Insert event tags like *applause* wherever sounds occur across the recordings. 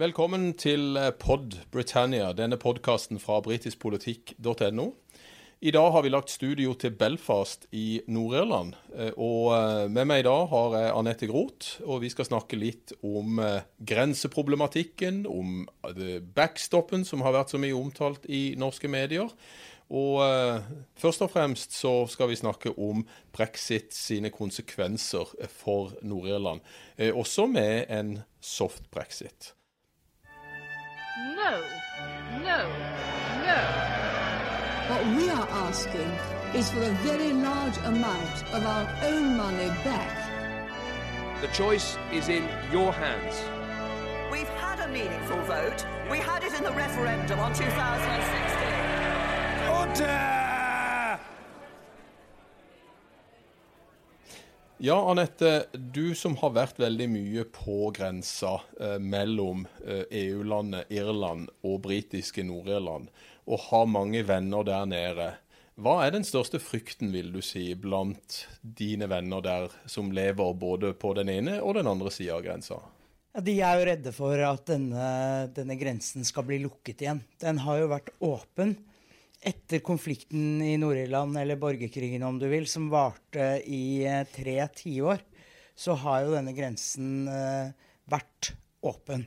Velkommen til eh, Pod Britannia, denne podkasten fra britiskpolitikk.no. I dag har vi lagt studio til Belfast i Nord-Irland. Eh, og eh, med meg i dag har jeg Anette Groth, og vi skal snakke litt om grenseproblematikken, om backstoppen som har vært så mye omtalt i norske medier. Og først og fremst så skal vi snakke om brexit sine konsekvenser for Nord-Irland. også med en soft brexit. No, no, no. What we are asking is for a very large amount of our own money back. The choice is in your hands. We've had a meaningful vote. We had it in the referendum on 2016. Order! Ja, Anette. Du som har vært veldig mye på grensa eh, mellom eh, EU-landet Irland og britiske Nord-Irland, og har mange venner der nede. Hva er den største frykten, vil du si, blant dine venner der som lever både på den ene og den andre sida av grensa? Ja, de er jo redde for at denne, denne grensen skal bli lukket igjen. Den har jo vært åpen etter konflikten i Nord-Irland, eller borgerkrigen om du vil, som varte i eh, tre tiår, så har jo denne grensen eh, vært åpen.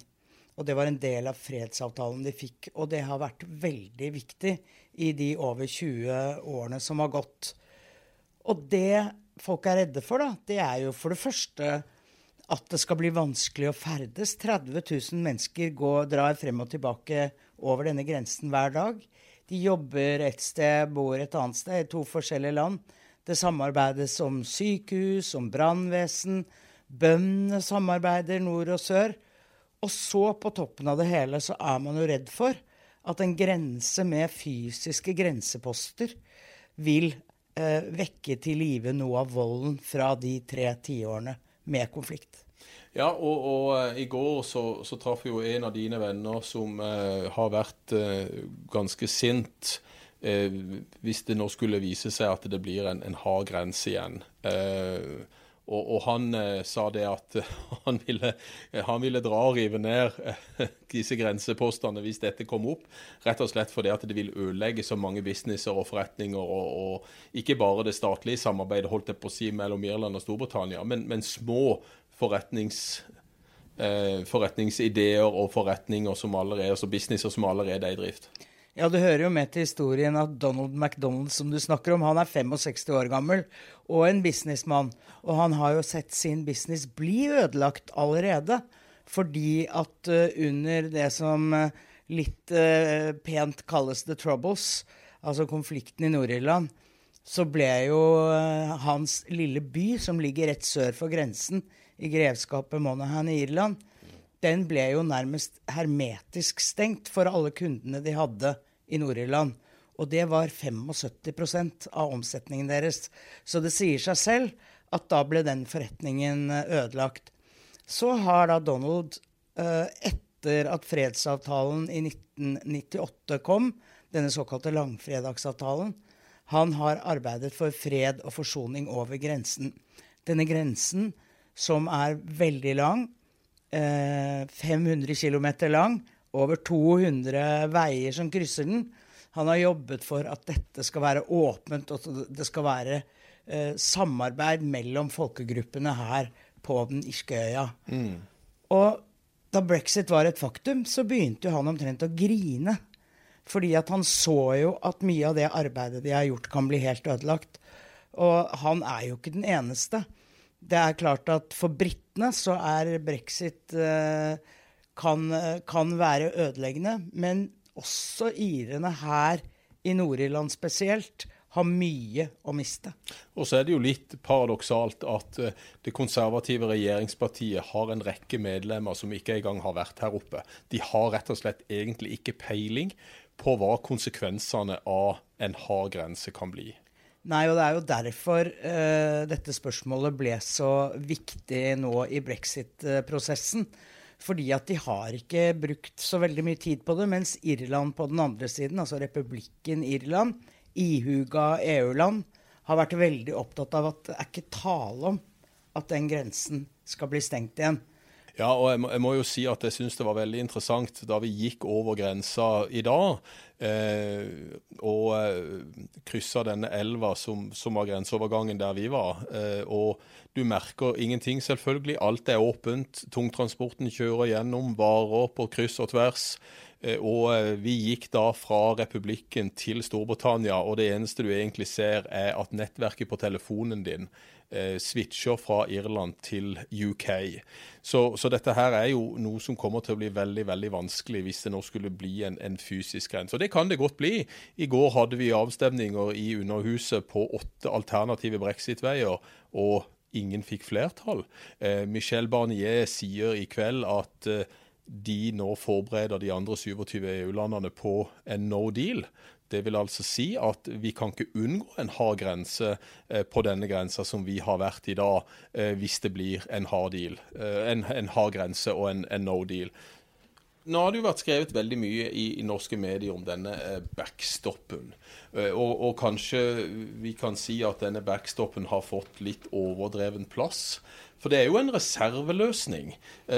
Og det var en del av fredsavtalen de fikk. Og det har vært veldig viktig i de over 20 årene som har gått. Og det folk er redde for, da, det er jo for det første at det skal bli vanskelig å ferdes. 30 000 mennesker går, drar frem og tilbake over denne grensen hver dag. De jobber et sted, bor et annet sted, i to forskjellige land. Det samarbeides om sykehus, om brannvesen. Bøndene samarbeider nord og sør. Og så, på toppen av det hele, så er man jo redd for at en grense med fysiske grenseposter vil eh, vekke til live noe av volden fra de tre tiårene med konflikt. Ja, og, og uh, i går så, så traff jo en av dine venner som uh, har vært uh, ganske sint. hvis det nå skulle vise seg at det blir en, en hard grense igjen. Og, og, han sa det at *laughs* han ville, han ville, dra og rive ned *laughs* disse grensepostene hvis dette kom opp. Rett og slett fordi at det vil ødelegge så mange businesser og forretninger. Og, og ikke bare det statlige samarbeidet holdt jeg på å si mellom Irland og Storbritannia, men, men små forretnings, eh, forretningsideer og forretninger som allerede, altså businesser som allerede er i drift. Ja, Det hører jo med til historien at Donald McDonald som du snakker om, han er 65 år gammel og en businessmann. Og han har jo sett sin business bli ødelagt allerede. Fordi at uh, under det som uh, litt uh, pent kalles the troubles, altså konflikten i Nord-Irland, så ble jo hans lille by, som ligger rett sør for grensen, i grevskapet Monaghan i Irland, den ble jo nærmest hermetisk stengt for alle kundene de hadde i Nord-Irland. Og det var 75% av omsetningen deres. Så det sier seg selv at da ble den forretningen eh, ødelagt. Så har da Donald, eh, etter at fredsavtalen i 1998 kom, denne såkalte langfredagsavtalen, han har arbeidet for fred og forsoning over grensen. Denne grensen som er veldig lang. Eh, 500 km lang. Over 200 veier som krysser den. Han har jobbet for at dette skal være åpent, og at det skal være eh, samarbeid mellom folkegruppene her på den irske øya. Mm. Og da brexit var et faktum, så begynte jo han omtrent å grine. Fordi at han så jo at mye av det arbeidet de har gjort, kan bli helt ødelagt. Og han er jo ikke den eneste det er klart at for britene så er brexit eh, kan, kan, være ødeleggende. Men også irene her i Nord-Irland spesielt har mye å miste. Og så er det jo litt paradoksalt at eh, det konservative regjeringspartiet har en rekke medlemmer som ikke engang har vært her oppe. De har rett og slett egentlig ikke peiling på hva konsekvensene av en hard grense kan bli. Nei, og det er jo derfor uh, dette spørsmålet ble så viktig nå i brexit-prosessen. Fordi at de har ikke brukt så veldig mye tid på det, mens Irland på den andre siden, altså republikken Irland, ihuga EU-land, har vært veldig opptatt av at det er ikke tale om at den grensen skal bli stengt igjen. Ja, og jeg må, jeg må jo si at jeg syns det var veldig interessant da vi gikk over grensa i dag. Eh, og eh, kryssa denne elva som, som, var grenseovergangen der vi var. Eh, og du merker ingenting, selvfølgelig. Alt er åpent. Tungtransporten kjører gjennom varer på kryss og tvers. Eh, og eh, vi gikk da fra republikken til Storbritannia, og det eneste du egentlig ser, er at nettverket på telefonen din eh, switcher fra Irland til UK. Så, så, dette her er jo noe som kommer til å bli veldig veldig vanskelig hvis det nå skulle bli en, en fysisk grense. Og det kan det godt bli. I går hadde vi avstemninger i Underhuset på åtte alternative brexit-veier. og ingen fikk flertall. Eh, Michel Barnier sier i kveld at eh, de nå forbereder de andre 27 EU-landene på en no deal. Det vil altså si at vi kan ikke unngå en hard grense eh, på denne grensa som vi har vært i dag, eh, hvis det blir en hard, deal, eh, en, en hard grense og en, en, no deal. Nå har det jo vært skrevet veldig mye i, i norske medier om denne backstoppen. Og, og, kanskje vi kan si at denne backstoppen har fått litt overdreven plass. For det er jo en reserveløsning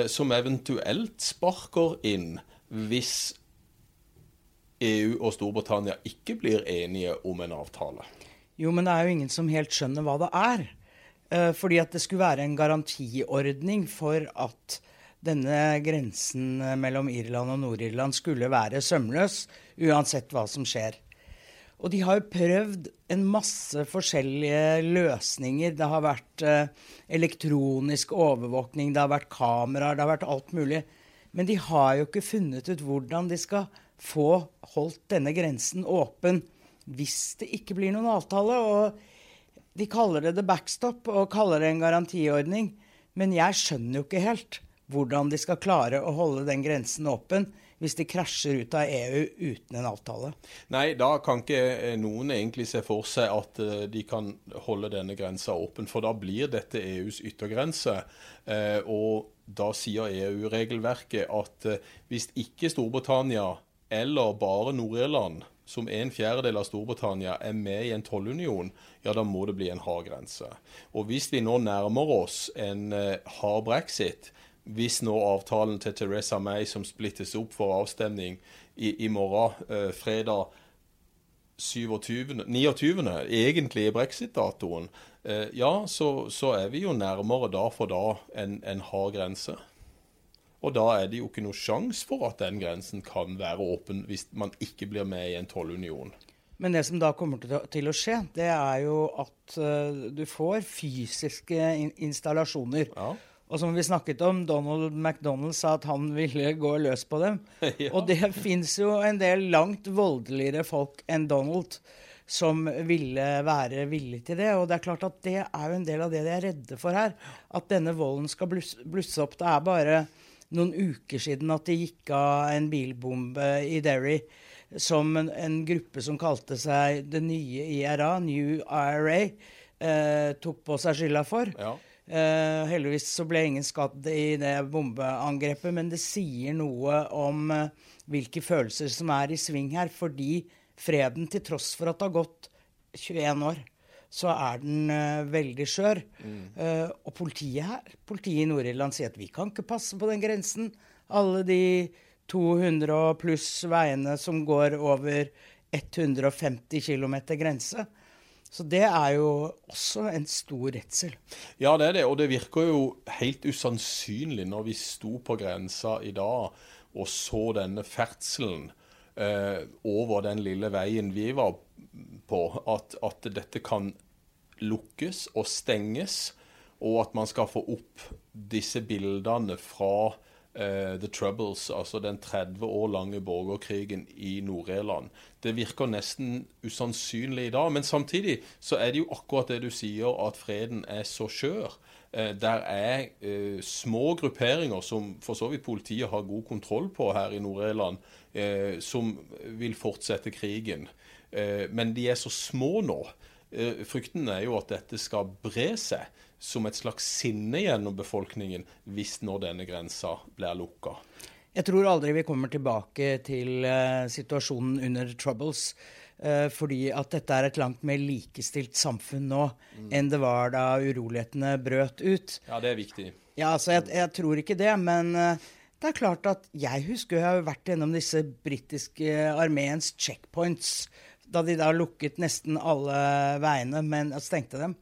som eventuelt sparker inn hvis EU og Storbritannia ikke blir enige om en avtale? Jo, men det er jo ingen som helt skjønner hva det er. Eh, fordi at det skulle være en garantiordning for at denne grensen mellom Irland og Nord-Irland skulle være sømløs, uansett hva som skjer. Og de har jo prøvd en masse forskjellige løsninger. Det har vært eh, elektronisk overvåkning, det har vært kameraer, det har vært alt mulig. Men de har jo ikke funnet ut hvordan de skal få holdt denne grensen åpen hvis det ikke blir noen avtale. Og de kaller det the backstop og kaller det en garantiordning. Men jeg skjønner jo ikke helt hvordan de skal klare å holde den grensen åpen hvis de krasjer ut av EU uten en avtale. Nei, da kan ikke noen egentlig se for seg at eh, de kan holde denne grensa åpen. For da blir dette EUs yttergrense. Eh, og da sier EU-regelverket at eh, hvis ikke Storbritannia eller bare Nord-Irland, som en fjerdedel av Storbritannia, er med i en tollunion, ja, da må det bli en hard grense. Og hvis vi nå nærmer oss en hard brexit, hvis nå avtalen til Teresa May, som splittes opp for avstemning i, i morgen, eh, fredag 27, 29., egentlig er brexit-datoen, eh, ja, så, så, er vi jo nærmere da for da en, en hard grense. Og da er det jo ikke noe sjanse for at den grensen kan være åpen hvis man ikke blir med i en tollunion. Men det som da kommer til å skje, det er jo at uh, du får fysiske installasjoner. Ja. Og som vi snakket om, Donald McDonald sa at han ville gå løs på dem. *laughs* ja. Og det fins jo en del langt voldeligere folk enn Donald som ville være villig til det. Og det er klart at det er jo en del av det de er redde for her. At denne volden skal blusse opp. Det er bare noen uker siden at det gikk av en bilbombe i Derry som en, en gruppe som kalte seg det nye IRA, New IRA, eh, tok på seg skylda for. Ja. Eh, heldigvis så ble ingen skadd i det bombeangrepet, men det sier noe om uh, hvilke følelser som er i sving her, fordi freden, til tross for at det har gått 21 år, så er den uh, veldig skjør. Mm. Uh, og politiet her, politiet i Nord-Irland sier at vi kan ikke passe på den grensen. Alle de 200 pluss veiene som går over 150 km grense. Så det er jo også en stor redsel. Ja, det er det. Og det virker jo helt usannsynlig når vi sto på grensa i dag og så denne ferdselen eh, over den lille veien vi var på, at, at dette kan lukkes og stenges, og at man skal få opp disse bildene fra uh, The Troubles, altså den 30 år lange borgerkrigen i Nord-Irland. Det virker nesten usannsynlig i dag, men samtidig så er det jo akkurat det du sier, at freden er så skjør. Uh, der er uh, små grupperinger som for så vidt politiet har god kontroll på her i Nord-Irland, som vil fortsette krigen. men de er så små nå Eh, frykten er jo at dette skal bre seg som et slags sinne gjennom befolkningen hvis når denne grensa blir lukka. Jeg tror aldri vi kommer tilbake til uh, situasjonen under Troubles. Uh, fordi at dette er et langt mer likestilt samfunn nå mm. enn det var da urolighetene brøt ut. Ja, det er viktig. Ja, altså, jeg, jeg tror ikke det, men eh, det er klart at jeg husker jeg har vært gjennom disse britiske armeens checkpoints, da de da lukket nesten alle veiene, men stengte dem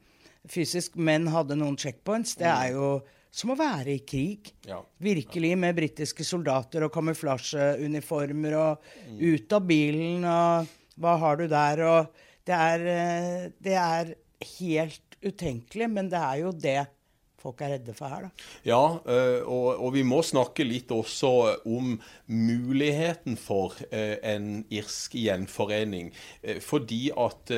fysisk, men hadde noen checkpoints. Det er jo som å være i krig. Ja. Virkelig, med britiske soldater og kamuflasjeuniformer og ut av bilen og hva har du der? Og det er, eh, det er helt utenkelig, men det er jo det folk er redde for her, da. Ja, eh, og, og vi må snakke litt også om muligheten for eh, en irsk gjenforening. Eh, fordi at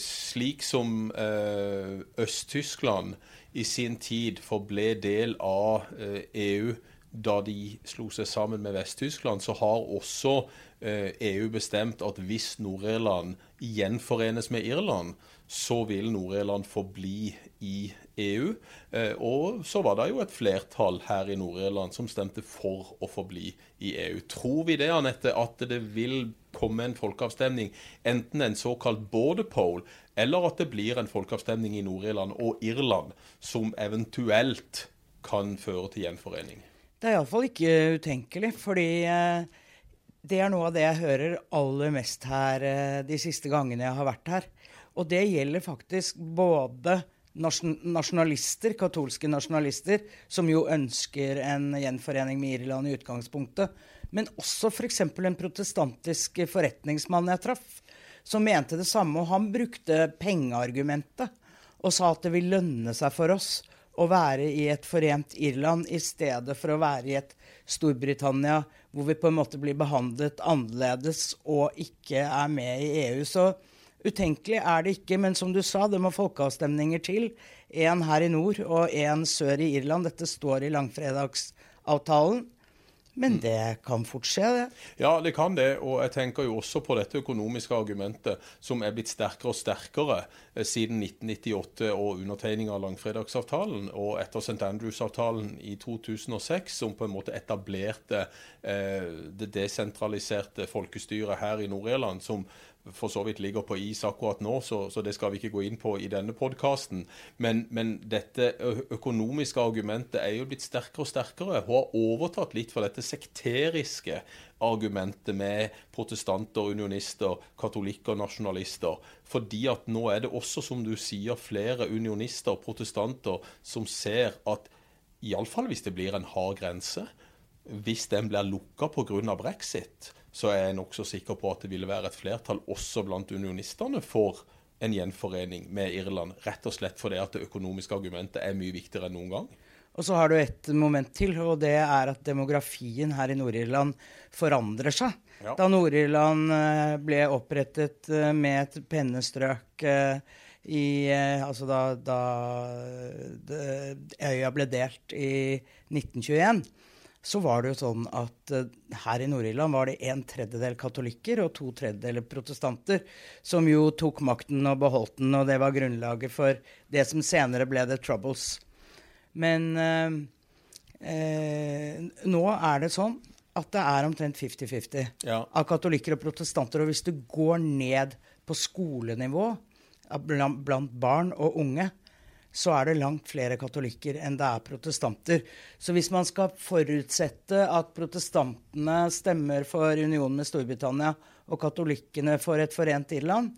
slik som Øst-Tyskland i sin tid forble del av EU da de slo seg sammen med Vest-Tyskland, så har også eh, EU bestemt at hvis Nord-Irland gjenforenes med Irland, så vil Nord-Irland forbli i EU. Eh, og så var det jo et flertall her i Nord-Irland som stemte for å forbli i EU. Tror vi det, Anette, at det vil komme en folkeavstemning, enten en såkalt border poll, eller at det blir en folkeavstemning i Nord-Irland og Irland som eventuelt kan føre til gjenforening? Det er iallfall ikke utenkelig, fordi eh, det er noe av det jeg hører aller mest her eh, de siste gangene jeg har vært her. Og det gjelder faktisk både nasjonalister, katolske nasjonalister, som jo ønsker en gjenforening med Irland i utgangspunktet, men også f.eks. en protestantisk forretningsmann jeg traff, som mente det samme. Og han brukte pengeargumentet og sa at det vil lønne seg for oss å være i et forent Irland i stedet for å være i et Storbritannia hvor vi på en måte blir behandlet annerledes og ikke er med i EU. Så utenkelig er det ikke. Men som du sa, det må folkeavstemninger til. En her i nord og en sør i Irland. Dette står i langfredagsavtalen. Men det kan fort skje, det. Ja, det kan det. Og jeg tenker jo også på dette økonomiske argumentet som er blitt sterkere og sterkere eh, siden 1998 og undertegning av langfredagsavtalen og etter St. Andrews-avtalen i 2006, som på en måte etablerte eh, det desentraliserte folkestyret her i Nord-Irland, som for så vidt ligger på is akkurat nå, så, så det skal vi ikke gå inn på i denne podkasten. Men, men, dette økonomiske argumentet er jo blitt sterkere og sterkere. Hun har overtatt litt for dette sekteriske argumentet med protestanter, unionister, katolikker, nasjonalister. Fordi at nå er det også, som du sier, flere unionister og protestanter som ser at iallfall hvis det blir en hard grense, hvis den blir lukka pga. brexit, så er jeg nokså sikker på at det ville være et flertall også blant unionistene for en gjenforening med Irland. Rett og slett fordi at det økonomiske argumentet er mye viktigere enn noen gang. Og så har du et moment til, og det er at demografien her i Nord-Irland forandrer seg. Ja. Da Nord-Irland eh, ble opprettet eh, med et pennestrøk eh, i Altså da, da øya ble delt i 1921 så var det jo sånn at uh, her i Nord-Irland var det en tredjedel katolikker og to tredjedeler protestanter som jo tok makten og beholdt den, og det var grunnlaget for det som senere ble The Troubles. Men uh, uh, nå er det sånn at det er omtrent 50-50 Ja. av katolikker og protestanter. Og hvis du går ned på skolenivå blant barn og unge, så er det langt flere katolikker enn det er protestanter. Så hvis man skal forutsette at protestantene stemmer for unionen med Storbritannia, og katolikkene for et forent Irland,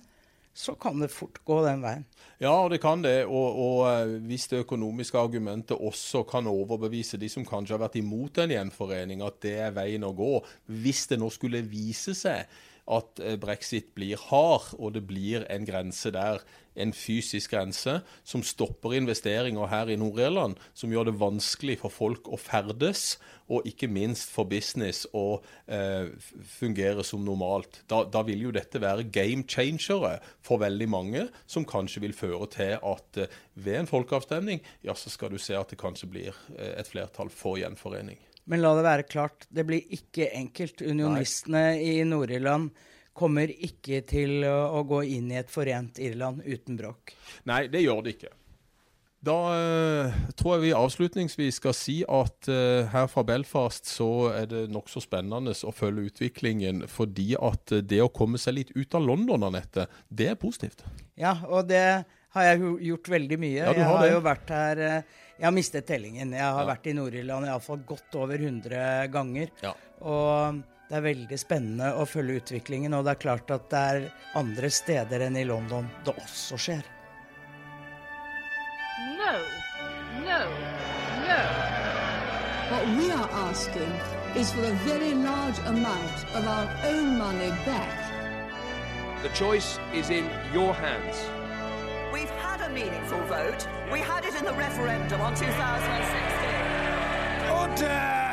så kan det fort gå den veien. Ja, det kan det. Og, og eh, hvis det økonomiske argumentet også kan overbevise de som kanskje har vært imot en gjenforening, at det er veien å gå, hvis det nå skulle vise seg at eh, brexit blir hard, og det blir en grense der, en fysisk grense, som stopper investeringer her i Nord-Irland, som gjør det vanskelig for folk å ferdes, og ikke minst for business å eh, fungere som normalt. Da, da, vil jo dette være game changere for veldig mange, som kanskje vil føre til at eh, ved en folkeavstemning, ja, så skal du se at det kanskje blir eh, et flertall for gjenforening. Men la det være klart, det blir ikke enkelt. Unionistene Nei. i Nord-Irland kommer ikke til å gå inn i et forent Irland uten bråk. Nei, det gjør det ikke. Da uh, tror jeg vi avslutningsvis skal si at uh, her fra Belfast så er det nokså spennende å følge utviklingen, fordi at det å komme seg litt ut av London, Anette, det er positivt. Ja, og det har jeg gjort veldig mye. Ja, du jeg har har det. jo vært her eh, Jeg har mistet tellingen. Jeg har Ja. vært i Nord-Irland iallfall godt over 100 ganger. Ja. Og det er veldig spennende å følge utviklingen, og det er klart at det er andre steder enn i London det også skjer. No, no, no. What we are asking is for a very large amount of our own money back. The choice is in your hands. We've had a meaningful vote. We had it in the referendum on 2016. Order!